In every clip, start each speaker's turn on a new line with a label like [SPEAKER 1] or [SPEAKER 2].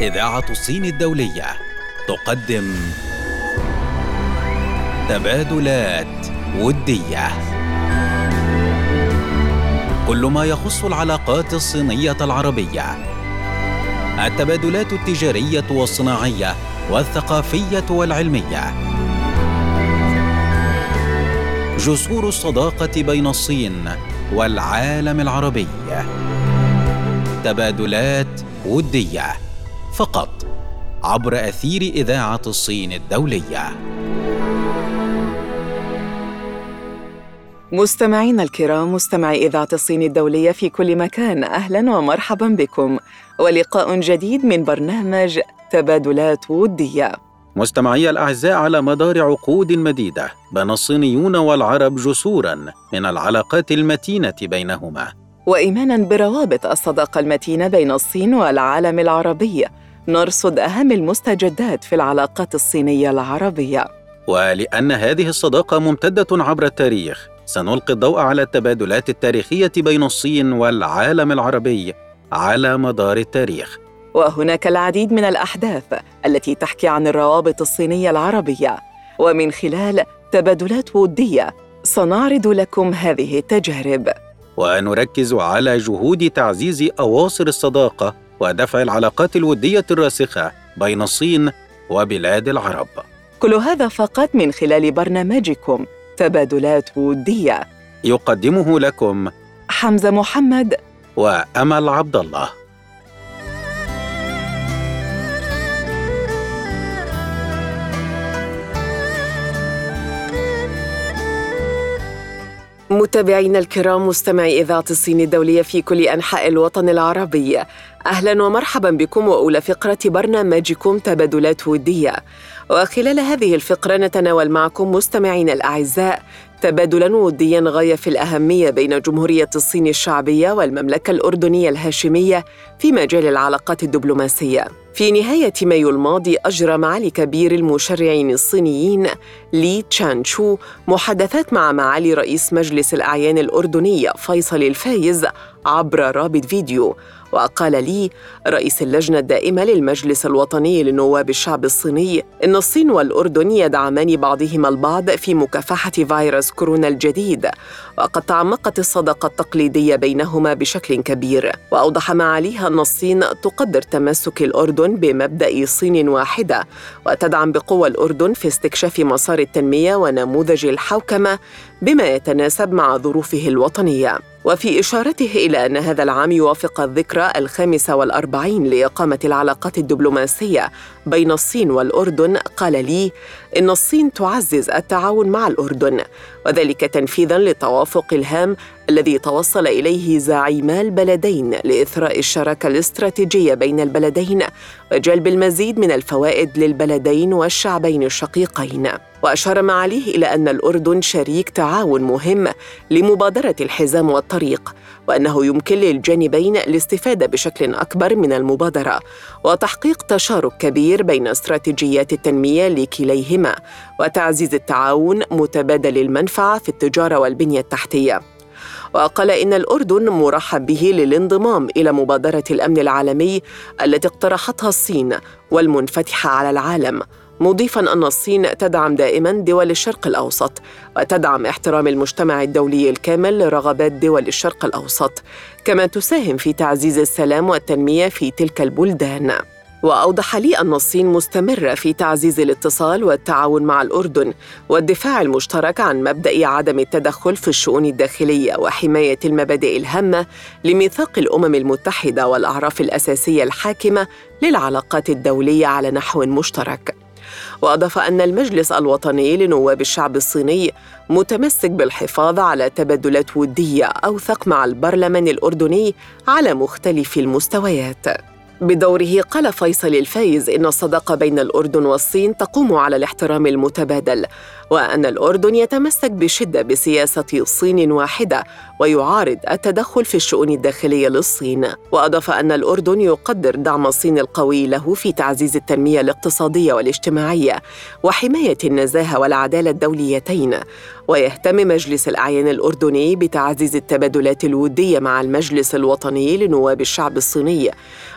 [SPEAKER 1] إذاعة الصين الدولية. تقدم تبادلات ودية. كل ما يخص العلاقات الصينية العربية. التبادلات التجارية والصناعية والثقافية والعلمية. جسور الصداقة بين الصين والعالم العربي. تبادلات ودية. فقط عبر أثير إذاعة الصين الدولية.
[SPEAKER 2] مستمعينا الكرام مستمعي إذاعة الصين الدولية في كل مكان أهلا ومرحبا بكم. ولقاء جديد من برنامج تبادلات ودية.
[SPEAKER 1] مستمعي الأعزاء على مدار عقود مديدة بنى الصينيون والعرب جسورا من العلاقات المتينة بينهما.
[SPEAKER 2] وايمانا بروابط الصداقة المتينة بين الصين والعالم العربي. نرصد أهم المستجدات في العلاقات الصينية العربية.
[SPEAKER 1] ولأن هذه الصداقة ممتدة عبر التاريخ سنلقي الضوء على التبادلات التاريخية بين الصين والعالم العربي على مدار التاريخ.
[SPEAKER 2] وهناك العديد من الأحداث التي تحكي عن الروابط الصينية العربية. ومن خلال تبادلات ودية سنعرض لكم هذه التجارب.
[SPEAKER 1] ونركز على جهود تعزيز أواصر الصداقة ودفع العلاقات الودية الراسخة بين الصين وبلاد العرب.
[SPEAKER 2] كل هذا فقط من خلال برنامجكم تبادلات ودية.
[SPEAKER 1] يقدمه لكم
[SPEAKER 2] حمزة محمد
[SPEAKER 1] وأمل عبد الله.
[SPEAKER 2] متابعينا الكرام مستمعي إذاعة الصين الدولية في كل أنحاء الوطن العربي. أهلا ومرحبا بكم وأولى فقرة برنامجكم تبادلات ودية. وخلال هذه الفقرة نتناول معكم مستمعينا الأعزاء تبادلا وديا غاية في الأهمية بين جمهورية الصين الشعبية والمملكة الأردنية الهاشمية في مجال العلاقات الدبلوماسية. في نهاية مايو الماضي أجرى معالي كبير المشرعين الصينيين لي تشان شو محادثات مع معالي رئيس مجلس الأعيان الأردني فيصل الفايز عبر رابط فيديو. وقال لي رئيس اللجنة الدائمة للمجلس الوطني لنواب الشعب الصيني إن الصين والأردن يدعمان بعضهما البعض في مكافحة فيروس كورونا الجديد وقد تعمقت الصداقة التقليدية بينهما بشكل كبير. وأوضح معاليها أن الصين تقدر تمسك الأردن بمبدأ صين واحدة وتدعم بقوة الأردن في استكشاف مسار التنمية ونموذج الحوكمة بما يتناسب مع ظروفه الوطنية. وفي إشارته إلى أن هذا العام يوافق الذكرى الخامسة والأربعين لإقامة العلاقات الدبلوماسية بين الصين والأردن. قال لي إن الصين تعزز التعاون مع الأردن وذلك تنفيذا للتوافق الهام الذي توصل إليه زعيما البلدين لإثراء الشراكة الاستراتيجية بين البلدين وجلب المزيد من الفوائد للبلدين والشعبين الشقيقين. وأشار معاليه إلى أن الأردن شريك تعاون مهم لمبادرة الحزام والطريق وأنه يمكن للجانبين الاستفادة بشكل أكبر من المبادرة وتحقيق تشارك كبير بين استراتيجيات التنمية لكليهما وتعزيز التعاون متبادل المنفعة في التجارة والبنية التحتية. وقال إن الأردن مرحب به للانضمام إلى مبادرة الأمن العالمي التي اقترحتها الصين والمنفتحة على العالم. مضيفا أن الصين تدعم دائما دول الشرق الأوسط وتدعم احترام المجتمع الدولي الكامل لرغبات دول الشرق الأوسط كما تساهم في تعزيز السلام والتنمية في تلك البلدان. وأوضح لي أن الصين مستمرة في تعزيز الاتصال والتعاون مع الأردن والدفاع المشترك عن مبدأ عدم التدخل في الشؤون الداخلية وحماية المبادئ الهامة لميثاق الأمم المتحدة والأعراف الأساسية الحاكمة للعلاقات الدولية على نحو مشترك. وأضاف أن المجلس الوطني لنواب الشعب الصيني متمسك بالحفاظ على تبادلات ودية أوثق مع البرلمان الأردني على مختلف المستويات. بدوره قال فيصل الفايز إن الصداقة بين الأردن والصين تقوم على الاحترام المتبادل وأن الأردن يتمسك بشدة بسياسة صين واحدة ويعارض التدخل في الشؤون الداخلية للصين. وأضاف أن الأردن يقدر دعم الصين القوي له في تعزيز التنمية الاقتصادية والاجتماعية وحماية النزاهة والعدالة الدوليتين. ويهتم مجلس الأعيان الأردني بتعزيز التبادلات الودية مع المجلس الوطني لنواب الشعب الصيني.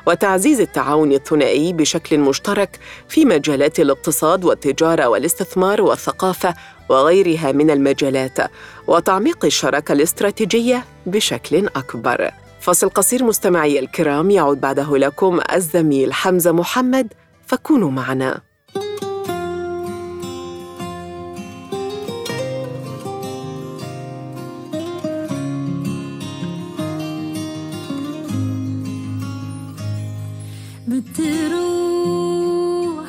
[SPEAKER 2] وتعزيز تعزيز التعاون الثنائي بشكل مشترك في مجالات الاقتصاد والتجارة والاستثمار والثقافة وغيرها من المجالات وتعميق الشراكة الاستراتيجية بشكل أكبر. فاصل قصير مستمعي الكرام يعود بعده لكم الزميل حمزة محمد فكونوا معنا.
[SPEAKER 3] روح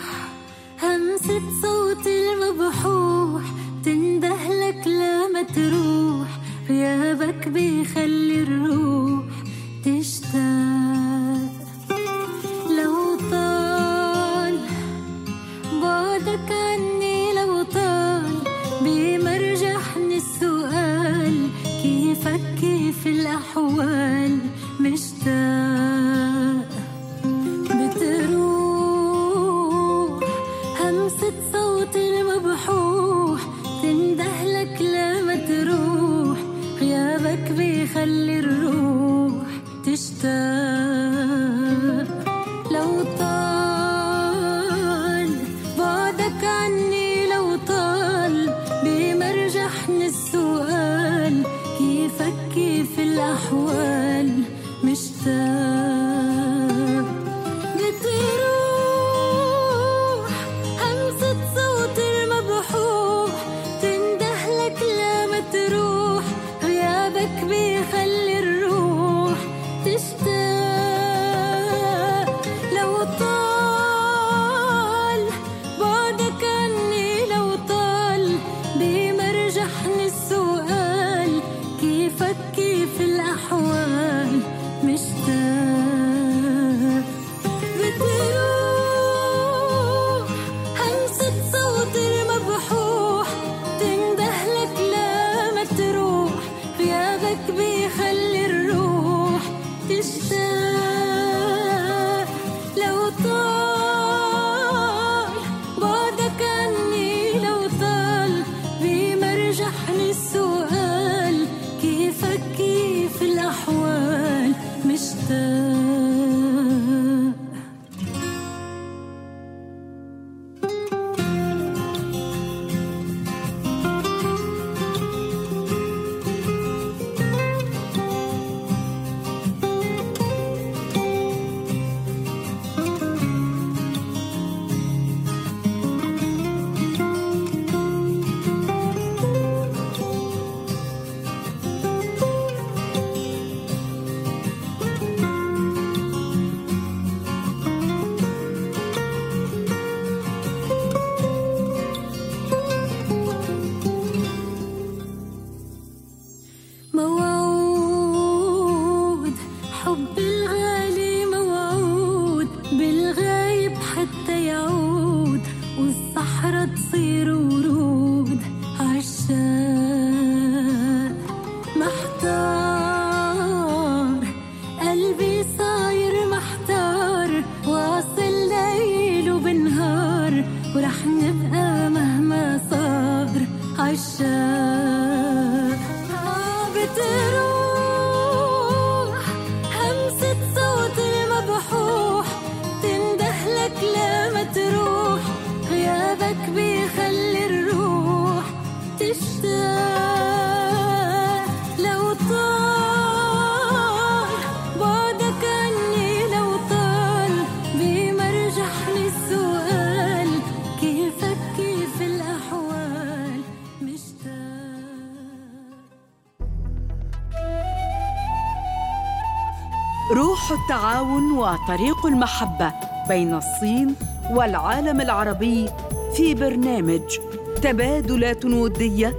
[SPEAKER 3] وطريق المحبة بين الصين والعالم العربي في برنامج تبادلات ودية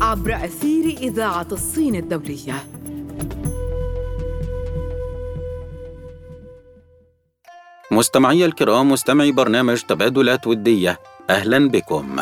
[SPEAKER 3] عبر أثير إذاعة الصين الدولية.
[SPEAKER 1] مستمعي الكرام مستمعي برنامج تبادلات ودية أهلا بكم.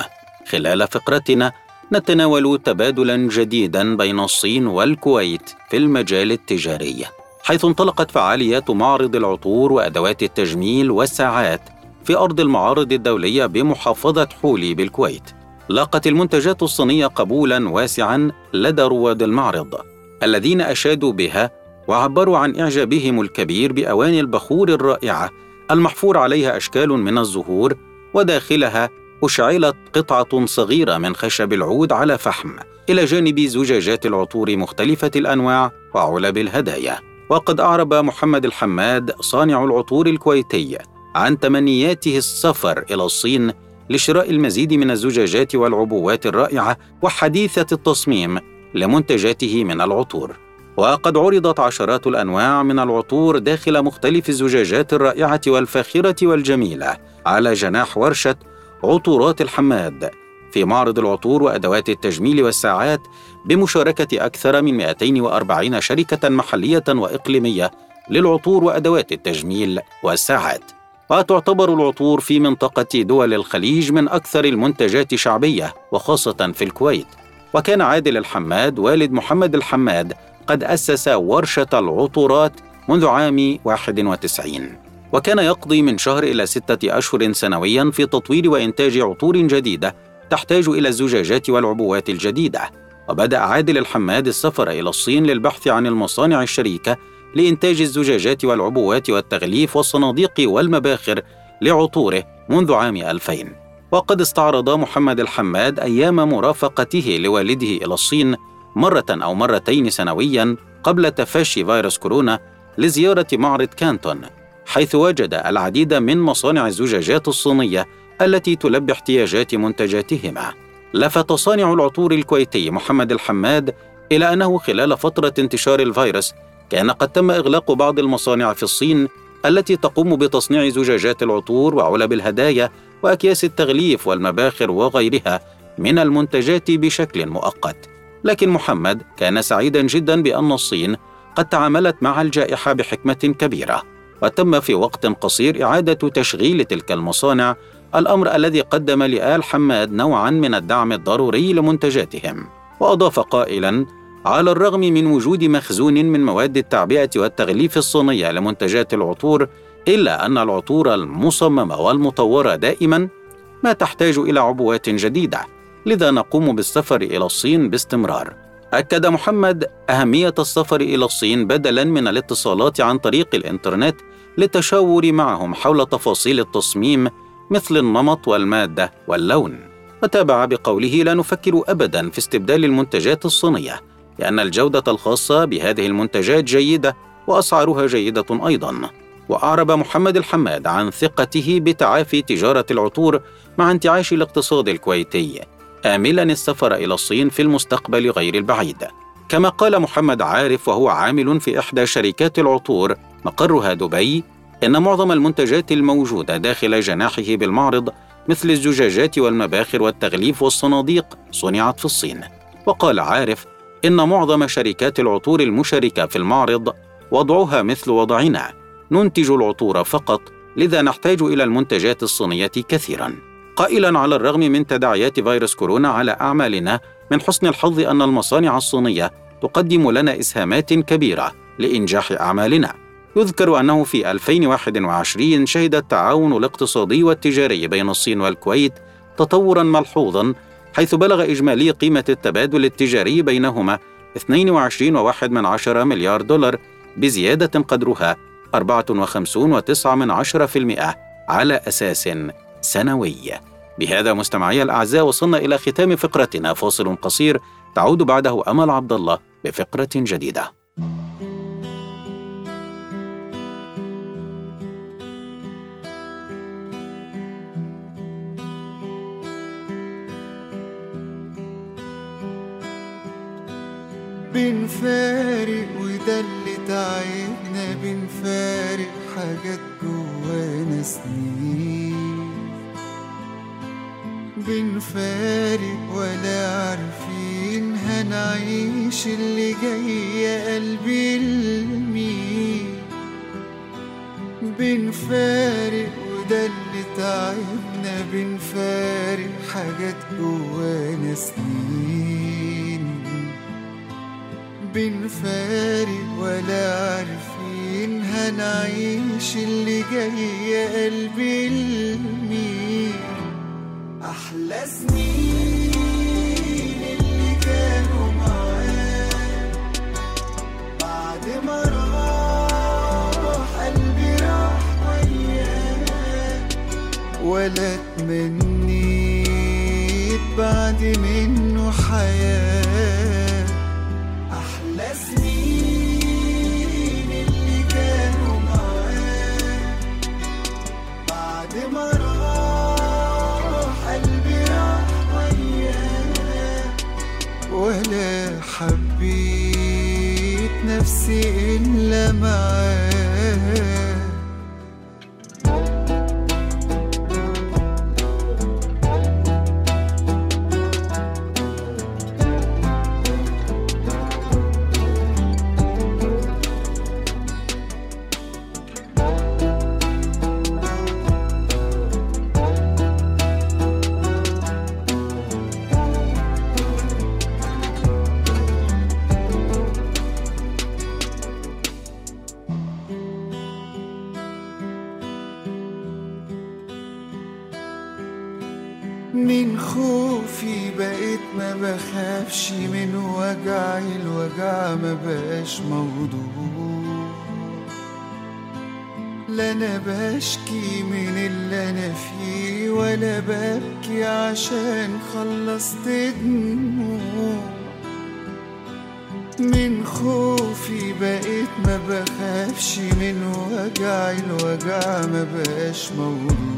[SPEAKER 1] خلال فقرتنا نتناول تبادلا جديدا بين الصين والكويت في المجال التجاري. حيث انطلقت فعاليات معرض العطور وأدوات التجميل والساعات في أرض المعارض الدولية بمحافظة حولي بالكويت. لاقت المنتجات الصينية قبولا واسعا لدى رواد المعرض الذين أشادوا بها وعبروا عن إعجابهم الكبير بأواني البخور الرائعة المحفور عليها أشكال من الزهور وداخلها أشعلت قطعة صغيرة من خشب العود على فحم إلى جانب زجاجات العطور مختلفة الأنواع وعلب الهدايا وقد أعرب محمد الحماد صانع العطور الكويتي عن تمنياته السفر إلى الصين لشراء المزيد من الزجاجات والعبوات الرائعة وحديثة التصميم لمنتجاته من العطور. وقد عرضت عشرات الأنواع من العطور داخل مختلف الزجاجات الرائعة والفاخرة والجميلة على جناح ورشة عطورات الحماد. في معرض العطور وأدوات التجميل والساعات بمشاركة أكثر من 240 شركة محلية وإقليمية للعطور وأدوات التجميل والساعات. وتعتبر العطور في منطقة دول الخليج من أكثر المنتجات شعبية وخاصة في الكويت. وكان عادل الحماد والد محمد الحماد قد أسس ورشة العطورات منذ عام 91 وكان يقضي من شهر إلى ستة أشهر سنويا في تطوير وإنتاج عطور جديدة تحتاج إلى الزجاجات والعبوات الجديدة. وبدأ عادل الحماد السفر إلى الصين للبحث عن المصانع الشريكة لإنتاج الزجاجات والعبوات والتغليف والصناديق والمباخر لعطوره منذ عام 2000 وقد استعرض محمد الحماد أيام مرافقته لوالده إلى الصين مرة أو مرتين سنويا قبل تفشي فيروس كورونا لزيارة معرض كانتون حيث وجد العديد من مصانع الزجاجات الصينية التي تلبي احتياجات منتجاتهما. لفت صانع العطور الكويتي محمد الحماد إلى أنه خلال فترة انتشار الفيروس كان قد تم إغلاق بعض المصانع في الصين التي تقوم بتصنيع زجاجات العطور وعلب الهدايا وأكياس التغليف والمباخر وغيرها من المنتجات بشكل مؤقت. لكن محمد كان سعيدا جدا بأن الصين قد تعاملت مع الجائحة بحكمة كبيرة وتم في وقت قصير إعادة تشغيل تلك المصانع الأمر الذي قدم لآل حماد نوعا من الدعم الضروري لمنتجاتهم وأضاف قائلا على الرغم من وجود مخزون من مواد التعبئة والتغليف الصينية لمنتجات العطور إلا أن العطور المصممة والمطورة دائما ما تحتاج إلى عبوات جديدة لذا نقوم بالسفر إلى الصين باستمرار. أكد محمد أهمية السفر إلى الصين بدلا من الاتصالات عن طريق الإنترنت للتشاور معهم حول تفاصيل التصميم مثل النمط والمادة واللون. وتابع بقوله لا نفكر ابدا في استبدال المنتجات الصينية لأن الجودة الخاصة بهذه المنتجات جيدة وأسعارها جيدة أيضا. وأعرب محمد الحماد عن ثقته بتعافي تجارة العطور مع انتعاش الاقتصاد الكويتي. آملا السفر إلى الصين في المستقبل غير البعيد. كما قال محمد عارف وهو عامل في إحدى شركات العطور مقرها دبي إن معظم المنتجات الموجودة داخل جناحه بالمعرض مثل الزجاجات والمباخر والتغليف والصناديق صنعت في الصين. وقال عارف إن معظم شركات العطور المشاركة في المعرض وضعها مثل وضعنا، ننتج العطور فقط، لذا نحتاج إلى المنتجات الصينية كثيراً. قائلا على الرغم من تداعيات فيروس كورونا على أعمالنا من حسن الحظ أن المصانع الصينية تقدم لنا إسهامات كبيرة لإنجاح أعمالنا يذكر أنه في 2021 شهد التعاون الاقتصادي والتجاري بين الصين والكويت تطورا ملحوظا حيث بلغ إجمالي قيمة التبادل التجاري بينهما 22.1 مليار دولار بزيادة قدرها 54.9% على أساس سنوي. بهذا مستمعي الأعزاء وصلنا إلى ختام فقرتنا. فاصل قصير تعود بعده أمل عبد الله بفقرة جديدة.
[SPEAKER 4] بنفارق وده اللي تعبنا. بنفارق حاجات جوانا سنين. بنفارق ولا عارفين هنعيش اللي جاي يا قلبي لمين بنفارق وده اللي تعبنا. بنفارق حاجات جوانا سنين. بنفارق ولا عارفين هنعيش اللي جاي يا قلبي لمين أحلى سنين اللي كانوا معاك. بعد ما راح قلبي راح وياه ولا تمنيت بعد منه حياة. إلا خوفي بقيت ما بخافش من وجعي الوجع ما بقاش موضوع لا أنا بشكي من اللي أنا فيه ولا ببكي عشان خلصت دموع من خوفي بقيت ما بخافش من وجعي الوجع ما بقاش موضوع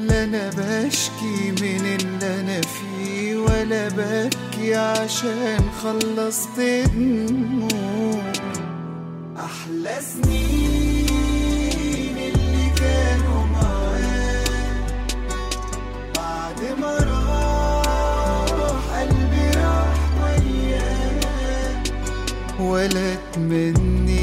[SPEAKER 4] لا أنا بشكي من اللي أنا فيه ولا ببكي عشان خلصت دموع أحلى سنين اللي كانوا معاه بعد ما راح قلبي راح وياه ولا تمنيت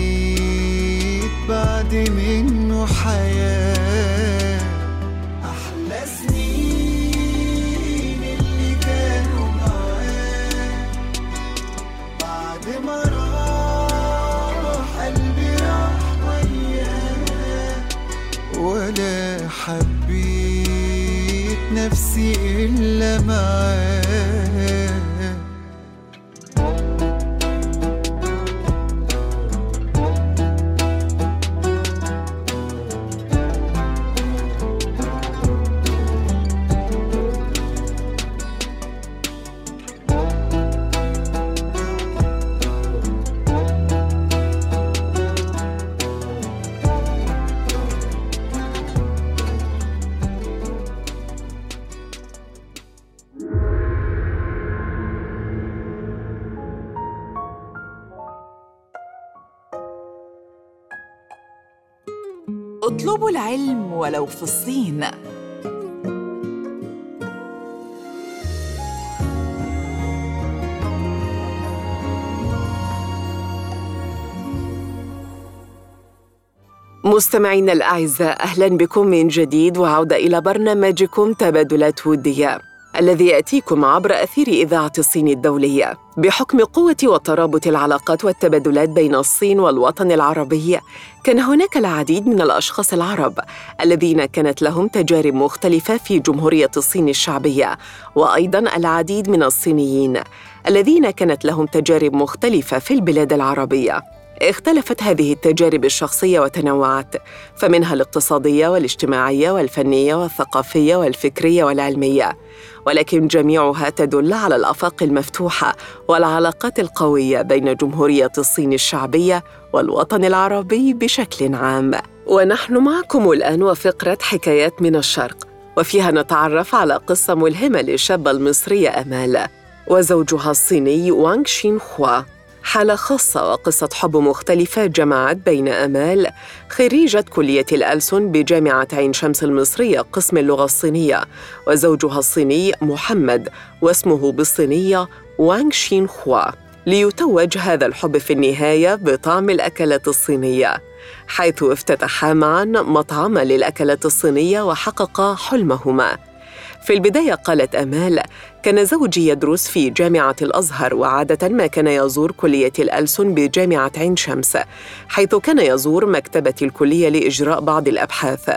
[SPEAKER 5] اطلبوا العلم ولو في الصين.
[SPEAKER 2] مستمعينا الأعزاء أهلا بكم من جديد وعودة إلى برنامجكم تبادلات ودية. الذي يأتيكم عبر أثير إذاعة الصين الدولية بحكم قوة وترابط العلاقات والتبادلات بين الصين والوطن العربي. كان هناك العديد من الأشخاص العرب الذين كانت لهم تجارب مختلفة في جمهورية الصين الشعبية وأيضاً العديد من الصينيين الذين كانت لهم تجارب مختلفة في البلاد العربية. اختلفت هذه التجارب الشخصية وتنوعت فمنها الاقتصادية والاجتماعية والفنية والثقافية والفكرية والعلمية. ولكن جميعها تدل على الأفاق المفتوحة والعلاقات القوية بين جمهورية الصين الشعبية والوطن العربي بشكل عام. ونحن معكم الآن وفقرة حكايات من الشرق وفيها نتعرف على قصة ملهمة للشابة المصرية آمال وزوجها الصيني وانغ شين خوا حالة خاصة وقصة حب مختلفة جمعت بين أمال خريجة كلية الألسن بجامعة عين شمس المصرية قسم اللغة الصينية وزوجها الصيني محمد واسمه بالصينية وانغ شين خوا. ليتوج هذا الحب في النهاية بطعم الأكلات الصينية حيث افتتحا معا مطعما للأكلات الصينية وحققا حلمهما. في البداية قالت أمال كان زوجي يدرس في جامعة الأزهر وعادة ما كان يزور كلية الألسن بجامعة عين شمس حيث كان يزور مكتبة الكلية لإجراء بعض الأبحاث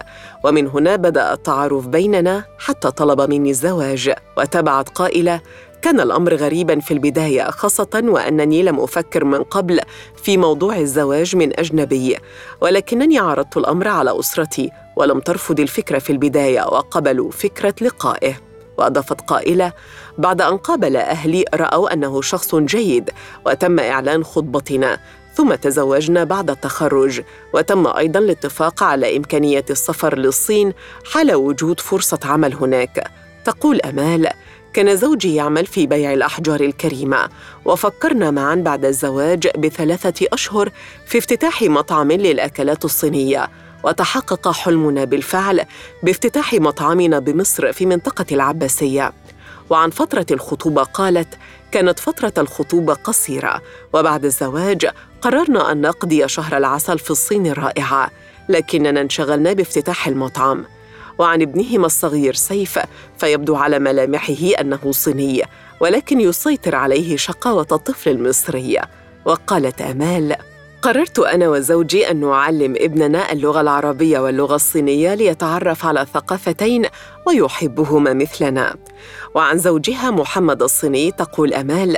[SPEAKER 2] ومن هنا بدأ التعارف بيننا حتى طلب مني الزواج وتبعت قائلة كان الأمر غريبا في البداية خاصة وأنني لم أفكر من قبل في موضوع الزواج من أجنبي ولكنني عرضت الأمر على أسرتي ولم ترفض الفكرة في البداية وقبلوا فكرة لقائه. وأضافت قائلة بعد أن قابل أهلي رأوا أنه شخص جيد وتم إعلان خطبتنا ثم تزوجنا بعد التخرج وتم أيضا الاتفاق على إمكانية السفر للصين حال وجود فرصة عمل هناك. تقول أمال كان زوجي يعمل في بيع الأحجار الكريمة وفكرنا معا بعد الزواج بثلاثة أشهر في افتتاح مطعم للأكلات الصينية وتحقق حلمنا بالفعل بافتتاح مطعمنا بمصر في منطقة العباسية. وعن فترة الخطوبة قالت كانت فترة الخطوبة قصيرة وبعد الزواج قررنا أن نقضي شهر العسل في الصين الرائعه لكننا انشغلنا بافتتاح المطعم. وعن ابنهما الصغير سيف فيبدو على ملامحه أنه صيني ولكن يسيطر عليه شقاوة الطفل المصري. وقالت آمال قررت أنا وزوجي أن نعلم ابننا اللغة العربية واللغة الصينية ليتعرف على ثقافتين ويحبهما مثلنا. وعن زوجها محمد الصيني تقول آمال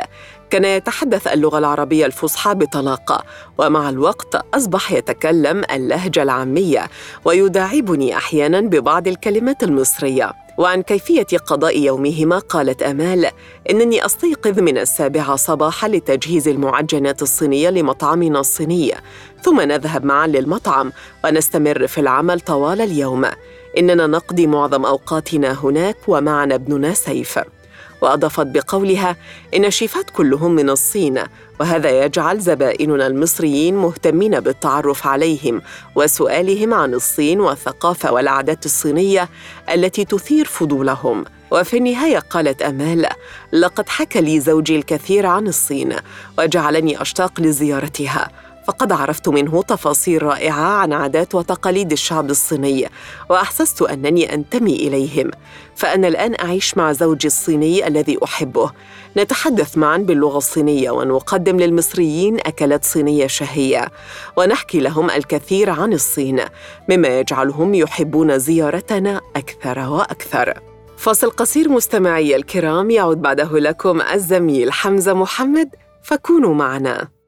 [SPEAKER 2] كان يتحدث اللغة العربية الفصحى بطلاقه ومع الوقت أصبح يتكلم اللهجة العامية ويداعبني أحيانا ببعض الكلمات المصرية. وعن كيفية قضاء يومهما قالت آمال إنني أستيقظ من السابعة صباحا لتجهيز المعجنات الصينية لمطعمنا الصيني ثم نذهب معا للمطعم ونستمر في العمل طوال اليوم. إننا نقضي معظم أوقاتنا هناك ومعنا ابننا سيف. وأضافت بقولها إن الشيفات كلهم من الصين وهذا يجعل زبائننا المصريين مهتمين بالتعرف عليهم وسؤالهم عن الصين والثقافة والعادات الصينية التي تثير فضولهم. وفي النهاية قالت أمال لقد حكى لي زوجي الكثير عن الصين وجعلني أشتاق لزيارتها. فقد عرفت منه تفاصيل رائعة عن عادات وتقاليد الشعب الصيني وأحسست أنني أنتمي إليهم. فأنا الآن أعيش مع زوجي الصيني الذي أحبه. نتحدث معا باللغة الصينية ونقدم للمصريين أكلات صينية شهية ونحكي لهم الكثير عن الصين مما يجعلهم يحبون زيارتنا أكثر وأكثر. فاصل قصير مستمعي الكرام يعود بعده لكم الزميل حمزة محمد فكونوا معنا.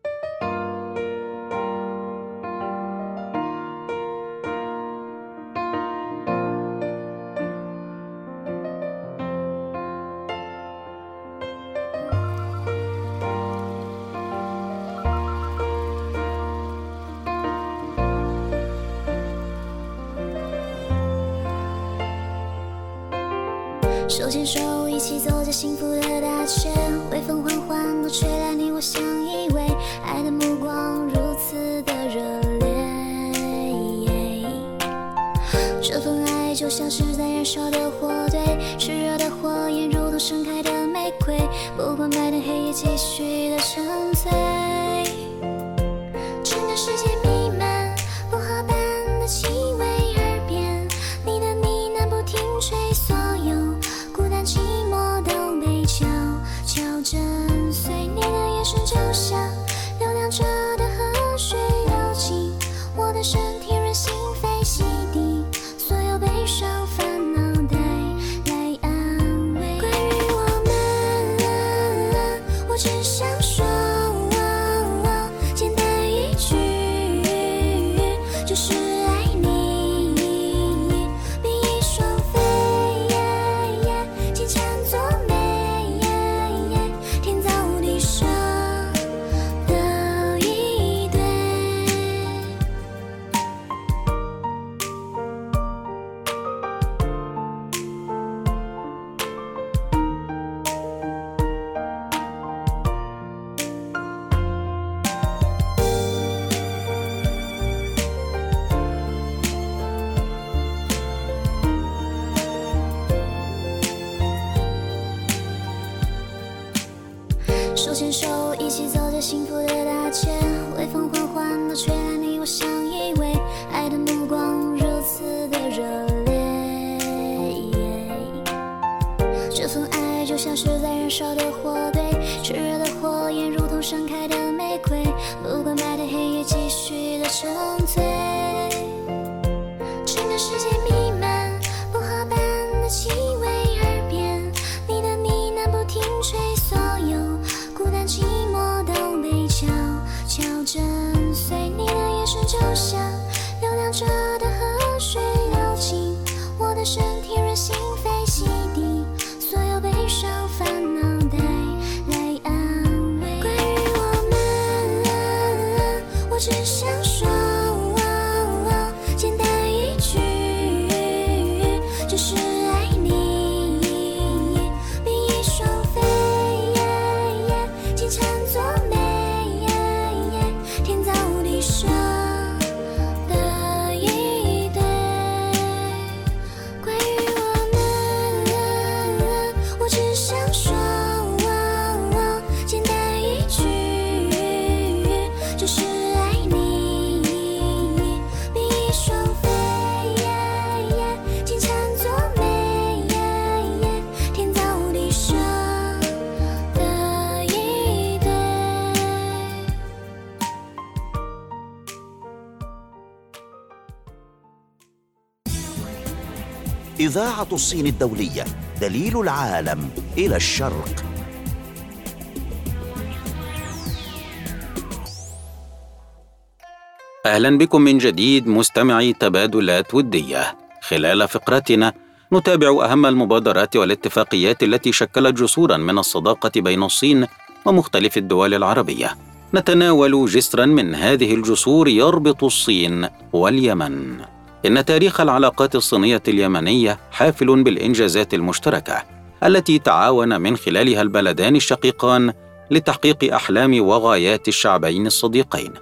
[SPEAKER 6] 手牵手一起走在幸福的大街微风缓缓的吹来你我相依偎爱的目光如此的热烈。这份爱就像是在燃烧的火堆炽热的火焰如同盛开的玫瑰不管白天黑夜继续的沉醉。整个世界就像手牵手一起走在幸福的大街微风缓缓的吹来你我相依偎爱的目光如此的热烈这份爱就像是在燃烧的火堆炽热的火焰如同盛开的
[SPEAKER 7] إذاعة الصين الدولية دليل العالم إلى الشرق.
[SPEAKER 1] أهلا بكم من جديد مستمعي تبادلات ودية. خلال فقرتنا نتابع أهم المبادرات والاتفاقيات التي شكلت جسورا من الصداقة بين الصين ومختلف الدول العربية. نتناول جسرا من هذه الجسور يربط الصين واليمن. إن تاريخ العلاقات الصينية اليمنية حافل بالإنجازات المشتركة التي تعاون من خلالها البلدان الشقيقان لتحقيق أحلام وغايات الشعبين الصديقين.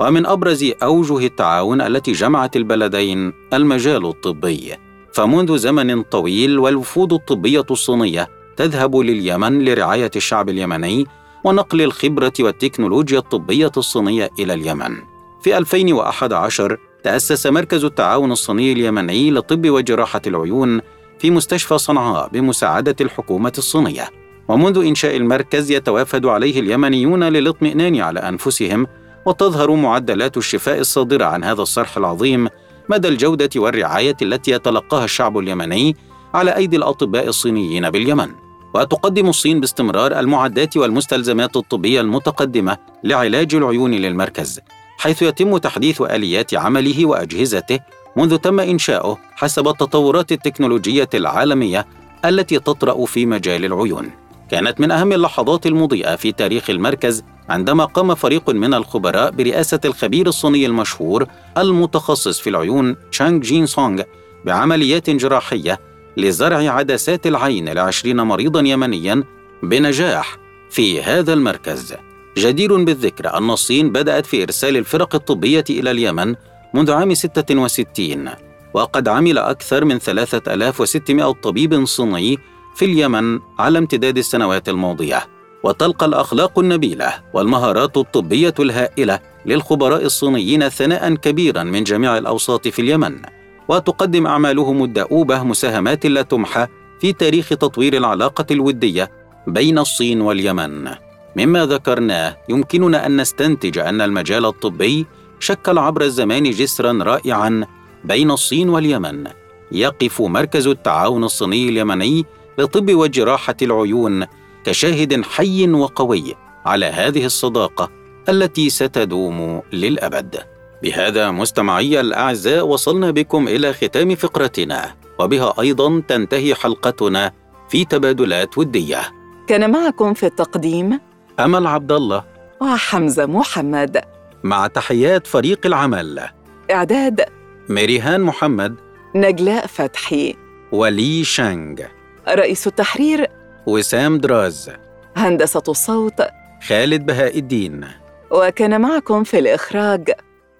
[SPEAKER 1] ومن أبرز أوجه التعاون التي جمعت البلدين المجال الطبي. فمنذ زمن طويل والوفود الطبية الصينية تذهب لليمن لرعاية الشعب اليمني ونقل الخبرة والتكنولوجيا الطبية الصينية إلى اليمن. في 2011 تأسس مركز التعاون الصيني اليمني لطب وجراحة العيون في مستشفى صنعاء بمساعدة الحكومة الصينية. ومنذ إنشاء المركز يتوافد عليه اليمنيون للاطمئنان على أنفسهم وتظهر معدلات الشفاء الصادرة عن هذا الصرح العظيم مدى الجودة والرعاية التي يتلقاها الشعب اليمني على أيدي الأطباء الصينيين باليمن. وتقدم الصين باستمرار المعدات والمستلزمات الطبية المتقدمة لعلاج العيون للمركز. حيث يتم تحديث آليات عمله وأجهزته منذ تم إنشاؤه حسب التطورات التكنولوجية العالمية التي تطرأ في مجال العيون. كانت من أهم اللحظات المضيئة في تاريخ المركز عندما قام فريق من الخبراء برئاسة الخبير الصيني المشهور المتخصص في العيون تشانغ جين سونغ بعمليات جراحية لزرع عدسات العين لعشرين مريضا يمنيا بنجاح في هذا المركز. جدير بالذكر أن الصين بدأت في إرسال الفرق الطبية إلى اليمن منذ عام 66 وقد عمل أكثر من 3600 طبيب صيني في اليمن على امتداد السنوات الماضية. وتلقى الأخلاق النبيلة والمهارات الطبية الهائلة للخبراء الصينيين ثناء كبيرا من جميع الأوساط في اليمن وتقدم أعمالهم الدؤوبة مساهمات لا تمحى في تاريخ تطوير العلاقة الودية بين الصين واليمن. مما ذكرناه يمكننا أن نستنتج أن المجال الطبي شكل عبر الزمان جسرا رائعا بين الصين واليمن. يقف مركز التعاون الصيني اليمني لطب وجراحة العيون كشاهد حي وقوي على هذه الصداقة التي ستدوم للأبد. بهذا مستمعي الأعزاء وصلنا بكم إلى ختام فقرتنا وبها أيضا تنتهي حلقتنا في تبادلات ودية.
[SPEAKER 5] كان معكم في التقديم
[SPEAKER 1] أمل عبد الله
[SPEAKER 5] وحمزة محمد.
[SPEAKER 1] مع تحيات فريق العمل.
[SPEAKER 5] إعداد.
[SPEAKER 1] ميريهان محمد.
[SPEAKER 5] نجلاء فتحي.
[SPEAKER 1] ولي شانغ.
[SPEAKER 5] رئيس التحرير.
[SPEAKER 1] وسام دراز.
[SPEAKER 5] هندسة الصوت.
[SPEAKER 1] خالد بهاء الدين.
[SPEAKER 5] وكان معكم في الإخراج.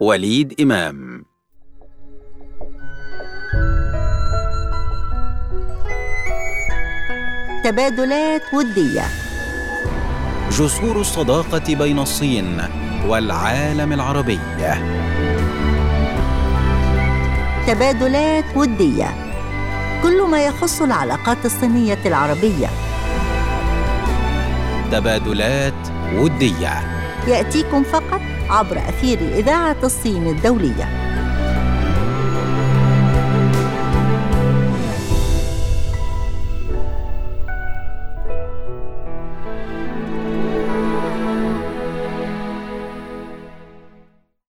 [SPEAKER 1] وليد إمام.
[SPEAKER 8] تبادلات ودية.
[SPEAKER 1] جسور الصداقة بين الصين والعالم العربي.
[SPEAKER 8] تبادلات ودية. كل ما يخص العلاقات الصينية العربية.
[SPEAKER 1] تبادلات ودية.
[SPEAKER 8] يأتيكم فقط عبر أثير إذاعة الصين الدولية.